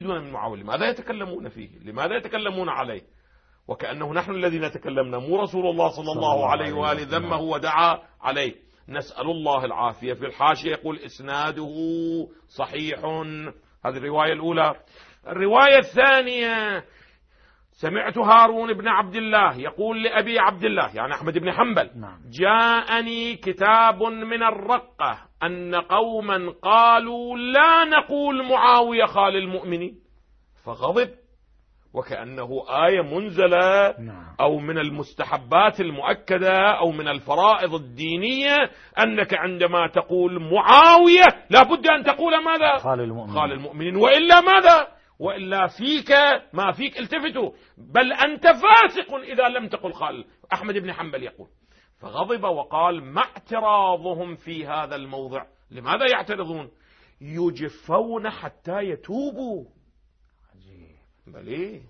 من معاوية لماذا يتكلمون فيه؟ لماذا يتكلمون عليه؟ وكأنه نحن الذين تكلمنا مو رسول الله صلى الله عليه وآله ذمه ودعا عليه. نسأل الله العافية. في الحاشية يقول إسناده صحيح. هذه الرواية الأولى. الرواية الثانية. سمعت هارون بن عبد الله يقول لأبي عبد الله يعني أحمد بن حنبل نعم. جاءني كتاب من الرقة أن قوما قالوا لا نقول معاوية خال المؤمنين. فغضب وكأنه آية منزلة نعم. أو من المستحبات المؤكدة أو من الفرائض الدينية أنك عندما تقول معاوية لابد أن تقول ماذا؟ خال المؤمنين. خال المؤمنين. وإلا ماذا؟ وإلا فيك ما فيك التفتوا. بل أنت فاسق إذا لم تقل خال أحمد بن حنبل يقول. فغضب وقال ما اعتراضهم في هذا الموضع. لماذا يعترضون؟ يجفون حتى يتوبوا. عجيب. بل إيه؟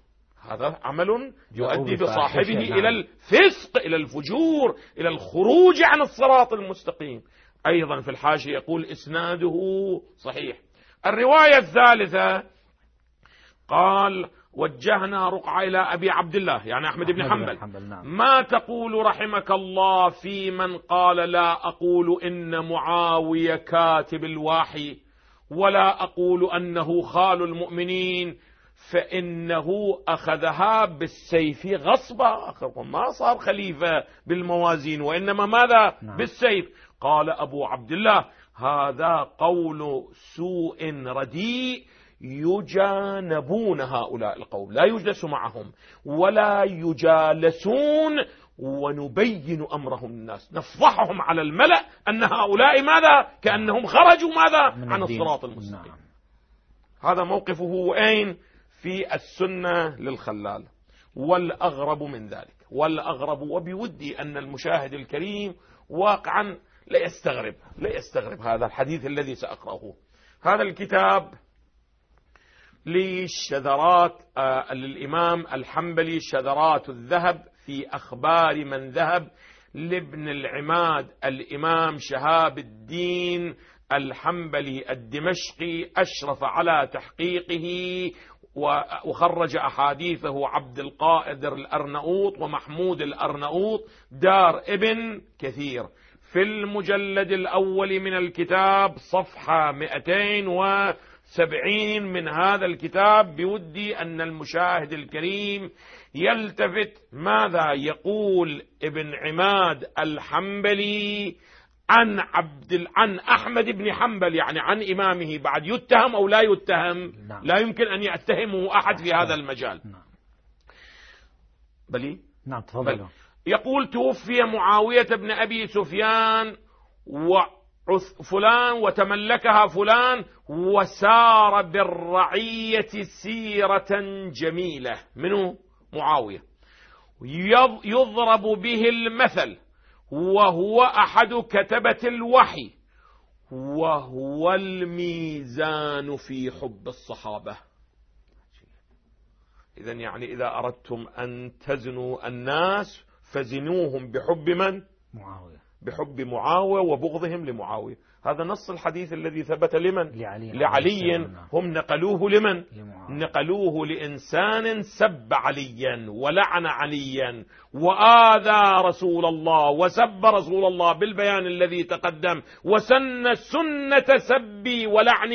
هذا عمل يؤدي بصاحبه نعم. إلى الفسق إلى الفجور إلى الخروج عن الصراط المستقيم. أيضا في الحاشية يقول إسناده صحيح. الرواية الثالثة قال وجهنا رقعة إلى أبي عبد الله يعني أحمد بن أحمد حنبل. حنبل نعم. ما تقول رحمك الله في من قال لا أقول إن معاوية كاتب الواحي ولا أقول أنه خال المؤمنين فإنه أخذها بالسيف غصبا. ما صار خليفة بالموازين وإنما ماذا؟ نعم. بالسيف. قال أبو عبد الله هذا قول سوء رديء يجانبون هؤلاء القوم لا يجلس معهم ولا يجالسون ونبين أمرهم للناس. نفضحهم على الملأ أن هؤلاء ماذا؟ كأنهم خرجوا ماذا؟ عن. الصراط المستقيم. نعم. هذا موقفه أين؟ في السنة للخلال. والأغرب من ذلك والأغرب وبودي أن المشاهد الكريم واقعا لا يستغرب لا يستغرب هذا الحديث الذي سأقرأه. هذا الكتاب للشذرات آه للإمام الحنبلي شذرات الذهب في أخبار من ذهب لابن العماد الإمام شهاب الدين الحنبلي الدمشقي أشرف على تحقيقه وخرج أحاديثه عبد القائدر الأرنؤوط ومحمود الأرنؤوط دار ابن كثير. في المجلد الأول من الكتاب صفحة 270 من هذا الكتاب بودي أن المشاهد الكريم يلتفت ماذا يقول ابن عماد الحنبلي عن عبد عن أحمد بن حنبل يعني عن إمامه. بعد يتهم أو لا يتهم؟ نعم. لا يمكن أن يتهمه أحد في هذا المجال. نعم. بلي؟ نعم تفضلوا يقول توفي معاوية بن أبي سفيان وفلان وتملكها فلان وسار بالرعية سيرة جميلة. منه معاوية. يض- يضرب به المثل وهو أحد كتبة الوحي وهو الميزان في حب الصحابة. إذا يعني إذا أردتم أن تزنوا الناس فزنوهم بحب من؟ معاوية. بحب معاوية وبغضهم لمعاوية هذا نص الحديث الذي ثبت لمن؟ لعلي لعلي. هم نقلوه لمن؟ لمعاوية. نقلوه لإنسان سب عليا ولعن عليا وآذى رسول الله وسب رسول الله بالبيان الذي تقدم وسن سنة سب ولعن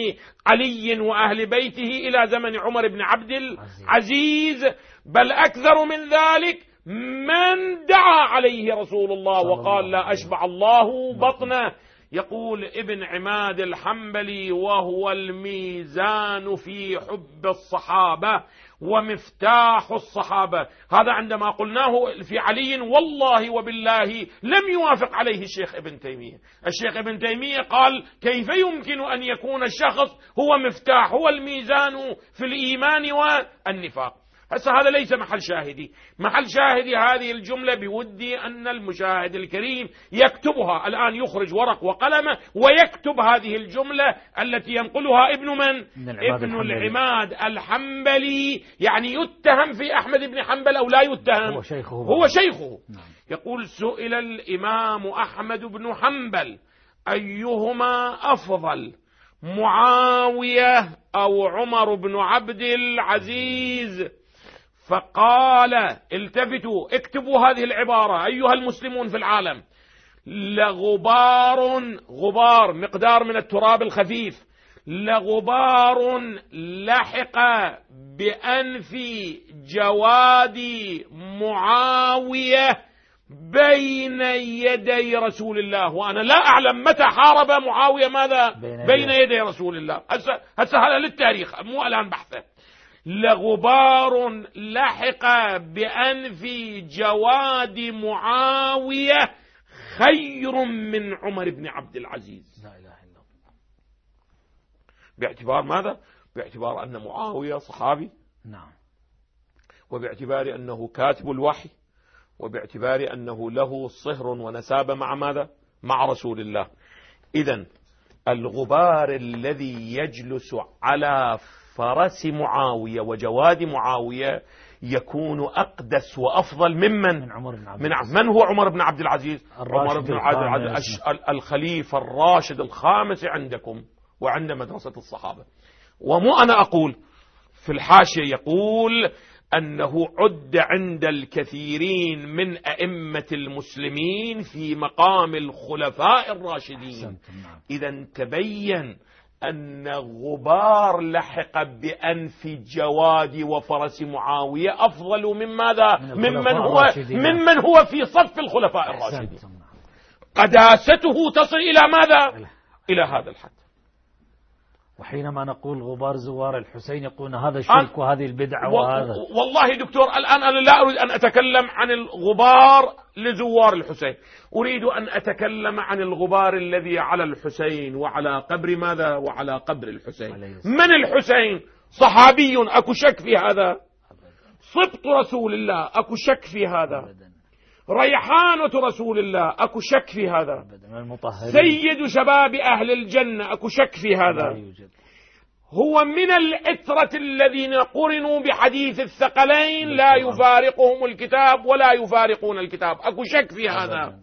علي وأهل بيته إلى زمن عمر بن عبد العزيز بل أكثر من ذلك من دعا عليه رسول الله وقال لا أشبع الله بطنه يقول ابن عماد الحنبلي وهو الميزان في حب الصحابة ومفتاح الصحابة. هذا عندما قلناه في علي والله وبالله لم يوافق عليه الشيخ ابن تيمية. الشيخ ابن تيمية قال كيف يمكن أن يكون الشخص هو مفتاح هو الميزان في الإيمان والنفاق؟ هسه هذا ليس محل شاهدي. محل شاهدي هذه الجملة بودي أن المشاهد الكريم يكتبها. الآن يخرج ورق وقلم ويكتب هذه الجملة التي ينقلها ابن من؟ من العماد ابن الحنبلي. العماد الحنبلي. يعني يتهم في أحمد بن حنبل أو لا يتهم؟ هو شيخه. هو شيخه. نعم. يقول سئل الإمام أحمد بن حنبل أيهما أفضل معاوية أو عمر بن عبد العزيز؟ فقال التفتوا اكتبوا هذه العبارة أيها المسلمون في العالم. لغبار غبار مقدار من التراب الخفيف. لغبار لحق بأنف جواد معاوية بين يدي رسول الله. وأنا لا أعلم متى حارب معاوية ماذا؟ بين بين يدي. رسول الله. هسه هسه هذا للتاريخ مو الآن بحثه. لغبار لحق بأنف جواد معاوية خير من عمر بن عبد العزيز. لا إله إلا الله. باعتبار ماذا؟ باعتبار أن معاوية صحابي. نعم. وباعتبار أنه كاتب الوحي. وباعتبار أنه له صهر ونسابة مع ماذا؟ مع رسول الله. إذا الغبار الذي يجلس على فرس معاوية وجواد معاوية يكون أقدس وأفضل ممن من عمر بن عبد من. من هو عمر بن عبد العزيز عمر بن عبد. العزيز الخليفة الراشد الخامس عندكم وعند مدرسة الصحابة ومو أنا أقول في الحاشية يقول أنه عد عند الكثيرين من أئمة المسلمين في مقام الخلفاء الراشدين نعم إذا تبين أن غبار لحق بأنف جواد وفرس معاوية أفضل من ماذا؟ من ممن هو. ممن هو في صف الخلفاء الراشدين نعم قداسته تصل إلى ماذا؟ إلى هذا الحد وحينما نقول غبار زوار الحسين يقولون هذا شرك وهذه البدعة وهذا. والله دكتور الآن أنا لا أريد أن أتكلم عن الغبار لزوار الحسين. أريد أن أتكلم عن الغبار الذي على الحسين وعلى قبر ماذا؟ وعلى قبر الحسين. من الحسين؟ صحابي أكو شك في هذا؟ صبط رسول الله أكو شك في هذا. ريحانة رسول الله. أكو شك في هذا. سيد شباب أهل الجنة أكو شك في هذا. هو من العترة الذين قرنوا بحديث الثقلين لا يفارقهم الكتاب ولا يفارقون الكتاب. أكو شك في هذا.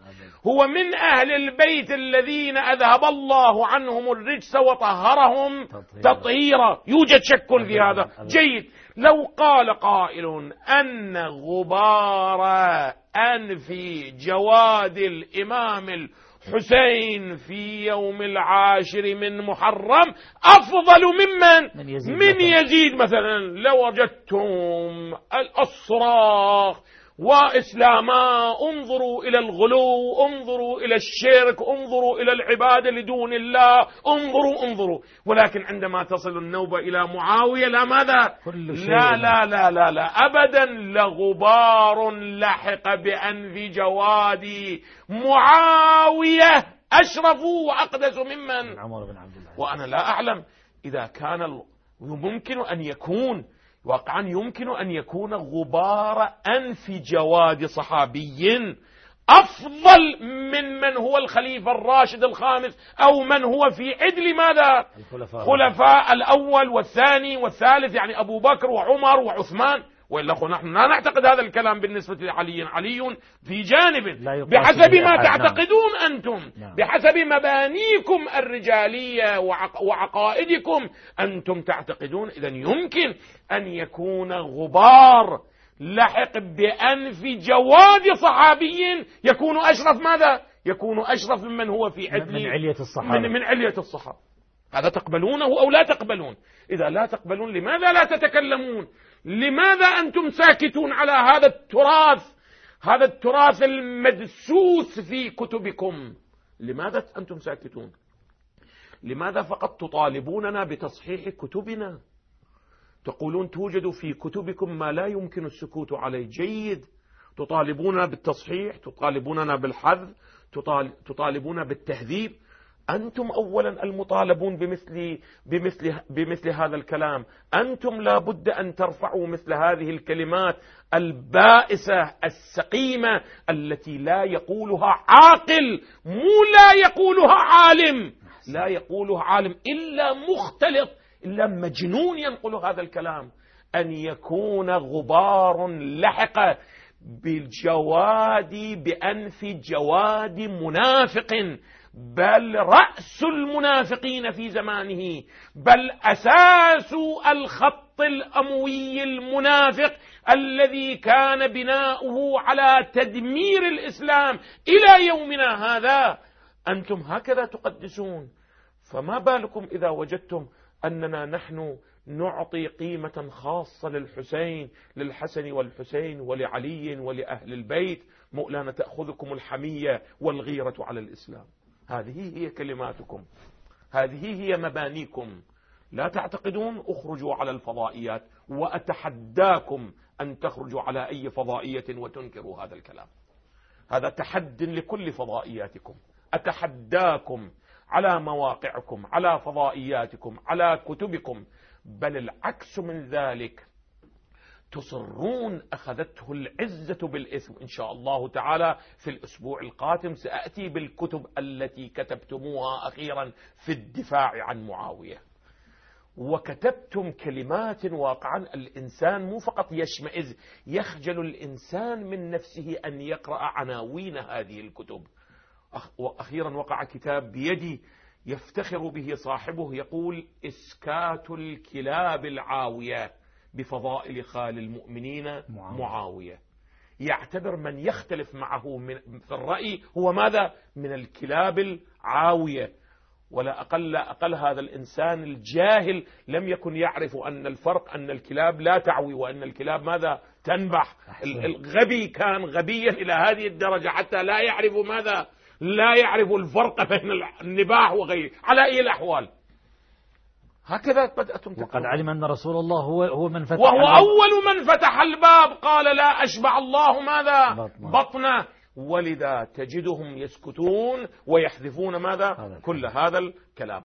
هو من أهل البيت الذين أذهب الله عنهم الرجس وطهرهم تطهيرا. تطهيرا يوجد شك في هذا. جيد لو قال قائل أن غبار أنف جواد الإمام الحسين في يوم العاشر من محرم أفضل ممن من يزيد من مثلاً. يزيد مثلا لوجدتم الصراخ وإسلاما انظروا إلى الغلو انظروا إلى الشرك انظروا إلى العبادة لدون الله انظروا انظروا. ولكن عندما تصل النوبة إلى معاوية لا ماذا؟ كل شيء. لا لا لا لا لا. أبدا لغبار لحق بأنف جوادي معاوية أشرف وأقدس ممن؟ من عمر بن عبد العزيز وأنا لا أعلم إذا كان يمكن أن يكون واقعا يمكن أن يكون غبار أنف جواد صحابي أفضل من من هو الخليفة الراشد الخامس أو من هو في عدل ماذا؟ الخلفاء. خلفاء الأول والثاني والثالث يعني أبو بكر وعمر وعثمان. وإلا خو نحن لا نعتقد هذا الكلام بالنسبة لعلي علي في جانب بحسب ما نعم. تعتقدون أنتم نعم. بحسب مبانيكم الرجالية وعق وعقائدكم أنتم تعتقدون إذا يمكن أن يكون غبار لحق بأنف جواد صحابي يكون أشرف ماذا؟ يكون أشرف ممن هو في عدل من علية الصحابة من, من علية الصحابة هذا تقبلونه أو لا تقبلون؟ إذا لا تقبلون لماذا لا تتكلمون؟ لماذا أنتم ساكتون على هذا التراث؟ هذا التراث المدسوس في كتبكم. لماذا أنتم ساكتون؟ لماذا فقط تطالبوننا بتصحيح كتبنا؟ تقولون توجد في كتبكم ما لا يمكن السكوت عليه. جيد. تطالبوننا بالتصحيح تطالبوننا بالحذف تطال- تطالبون بالتهذيب. أنتم أولا المطالبون بمثل, بمثل, بمثل هذا الكلام. أنتم لابد أن ترفعوا مثل هذه الكلمات البائسة السقيمة التي لا يقولها عاقل مو لا يقولها عالم. لا يقولها عالم إلا مختلط إلا مجنون ينقل هذا الكلام. أن يكون غبار لحق بالجواد بأنف جواد منافق. بل رأس المنافقين في زمانه بل أساس الخط الأموي المنافق الذي كان بناؤه على تدمير الإسلام إلى يومنا هذا. أنتم هكذا تقدسون. فما بالكم إذا وجدتم أننا نحن نعطي قيمة خاصة للحسين للحسن والحسين ولعلي ولأهل البيت؟ مؤلانا تأخذكم الحمية والغيرة على الإسلام. هذه هي كلماتكم. هذه هي مبانيكم. لا تعتقدون اخرجوا على الفضائيات وأتحداكم أن تخرجوا على أي فضائية وتنكروا هذا الكلام. هذا تحد لكل فضائياتكم. أتحداكم على مواقعكم على فضائياتكم على كتبكم. بل العكس من ذلك تصرون أخذته العزة بالإثم. إن شاء الله تعالى في الأسبوع القادم سأتي بالكتب التي كتبتموها أخيرا في الدفاع عن معاوية. وكتبتم كلمات واقعا. الإنسان مو فقط يشمئز يخجل الإنسان من نفسه أن يقرأ عناوين هذه الكتب. وأخيرا وقع كتاب بيدي يفتخر به صاحبه يقول إسكات الكلاب العاوية. بفضائل خال المؤمنين معاوية. يعتبر من يختلف معه من في الرأي هو ماذا؟ من الكلاب العاوية. ولا أقل أقل هذا الإنسان الجاهل لم يكن يعرف أن الفرق أن الكلاب لا تعوي وأن الكلاب ماذا؟ تنبح. الغبي كان غبيا إلى هذه الدرجة حتى لا يعرف ماذا؟ لا يعرف الفرق بين النباح وغيره. على أي الأحوال؟ هكذا بدأتم تكتبون وقد علم أن رسول الله هو هو من فتح وهو الباب. أول من فتح الباب. قال لا أشبع الله ماذا؟ بطنه, بطنه. ولذا تجدهم يسكتون ويحذفون ماذا؟ هذا كل هذا الكلام.